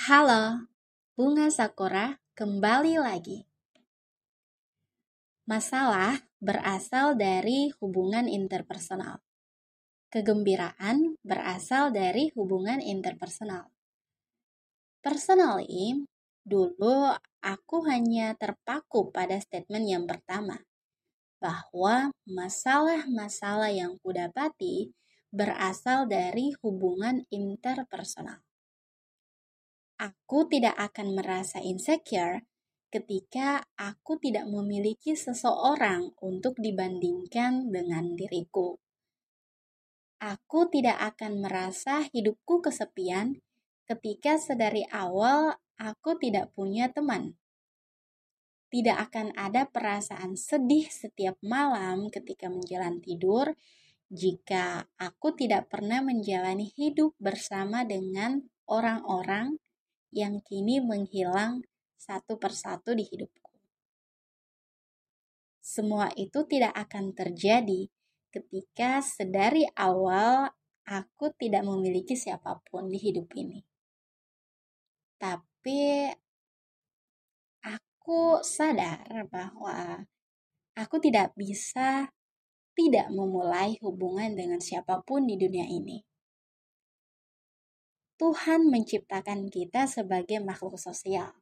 Halo, Bunga Sakura kembali lagi. Masalah berasal dari hubungan interpersonal. Kegembiraan berasal dari hubungan interpersonal. Personally, dulu aku hanya terpaku pada statement yang pertama, bahwa masalah-masalah yang kudapati berasal dari hubungan interpersonal. Aku tidak akan merasa insecure ketika aku tidak memiliki seseorang untuk dibandingkan dengan diriku. Aku tidak akan merasa hidupku kesepian ketika sedari awal aku tidak punya teman tidak akan ada perasaan sedih setiap malam ketika menjalani tidur jika aku tidak pernah menjalani hidup bersama dengan orang-orang yang kini menghilang satu persatu di hidupku. Semua itu tidak akan terjadi ketika sedari awal aku tidak memiliki siapa pun di hidup ini. Tapi aku sadar bahwa aku tidak bisa tidak memulai hubungan dengan siapa pun di dunia ini. Tuhan menciptakan kita sebagai makhluk sosial.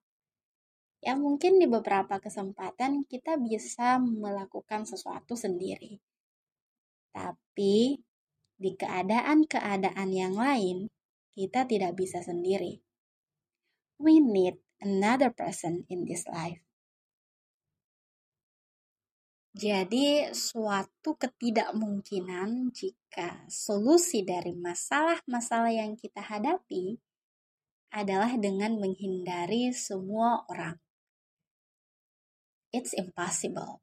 Ya mungkin di beberapa kesempatan kita bisa melakukan sesuatu sendiri. Tapi di keadaan-keadaan yang lain, kita tidak bisa sendiri. We need another person in this life. Jadi, suatu ketidakmungkinan jika solusi dari masalah-masalah yang kita hadapi adalah dengan menghindari semua orang. It's impossible.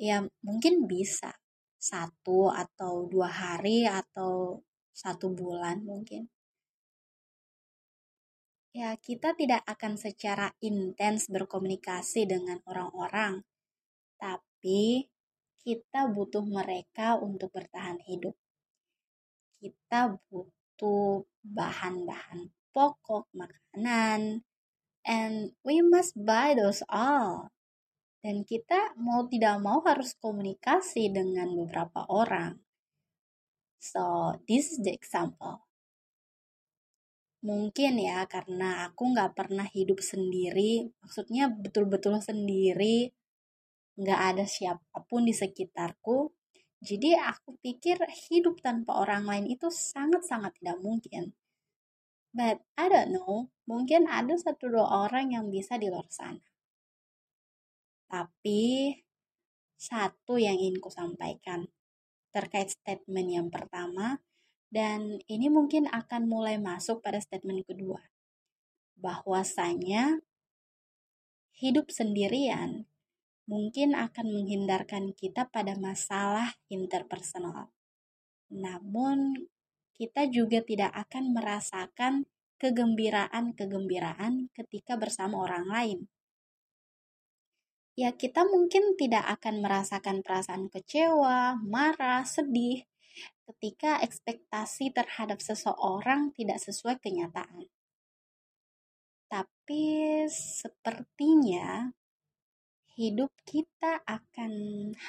Ya, mungkin bisa satu atau dua hari atau satu bulan mungkin ya kita tidak akan secara intens berkomunikasi dengan orang-orang, tapi kita butuh mereka untuk bertahan hidup. Kita butuh bahan-bahan pokok makanan, and we must buy those all. Dan kita mau tidak mau harus komunikasi dengan beberapa orang. So, this is the example mungkin ya karena aku nggak pernah hidup sendiri maksudnya betul-betul sendiri nggak ada siapa pun di sekitarku. Jadi aku pikir hidup tanpa orang lain itu sangat-sangat tidak mungkin. But I don't know mungkin ada satu dua orang yang bisa di luar sana. Tapi satu yang ingin ku sampaikan terkait statement yang pertama dan ini mungkin akan mulai masuk pada statement kedua. Bahwasanya hidup sendirian mungkin akan menghindarkan kita pada masalah interpersonal. Namun kita juga tidak akan merasakan kegembiraan-kegembiraan ketika bersama orang lain. Ya, kita mungkin tidak akan merasakan perasaan kecewa, marah, sedih, ketika ekspektasi terhadap seseorang tidak sesuai kenyataan. Tapi sepertinya hidup kita akan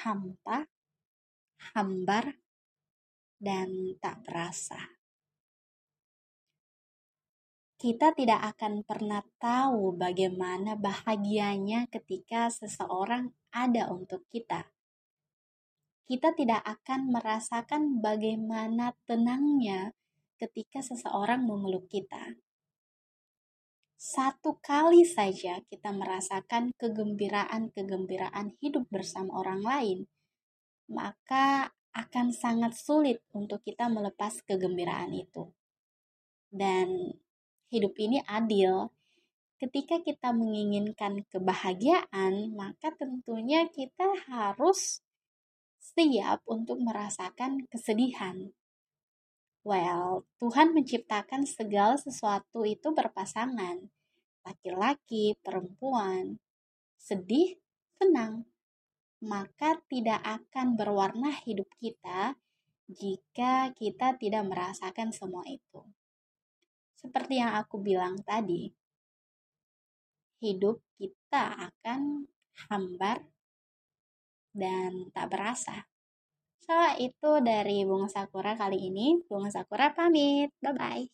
hampa, hambar, dan tak berasa. Kita tidak akan pernah tahu bagaimana bahagianya ketika seseorang ada untuk kita kita tidak akan merasakan bagaimana tenangnya ketika seseorang memeluk kita. Satu kali saja kita merasakan kegembiraan-kegembiraan hidup bersama orang lain, maka akan sangat sulit untuk kita melepas kegembiraan itu. Dan hidup ini adil. Ketika kita menginginkan kebahagiaan, maka tentunya kita harus siap untuk merasakan kesedihan. Well, Tuhan menciptakan segala sesuatu itu berpasangan. Laki-laki, perempuan, sedih, senang. Maka tidak akan berwarna hidup kita jika kita tidak merasakan semua itu. seperti yang aku bilang tadi, hidup kita akan hambar dan tak berasa. So, itu dari Bunga Sakura kali ini. Bunga Sakura pamit. Bye-bye.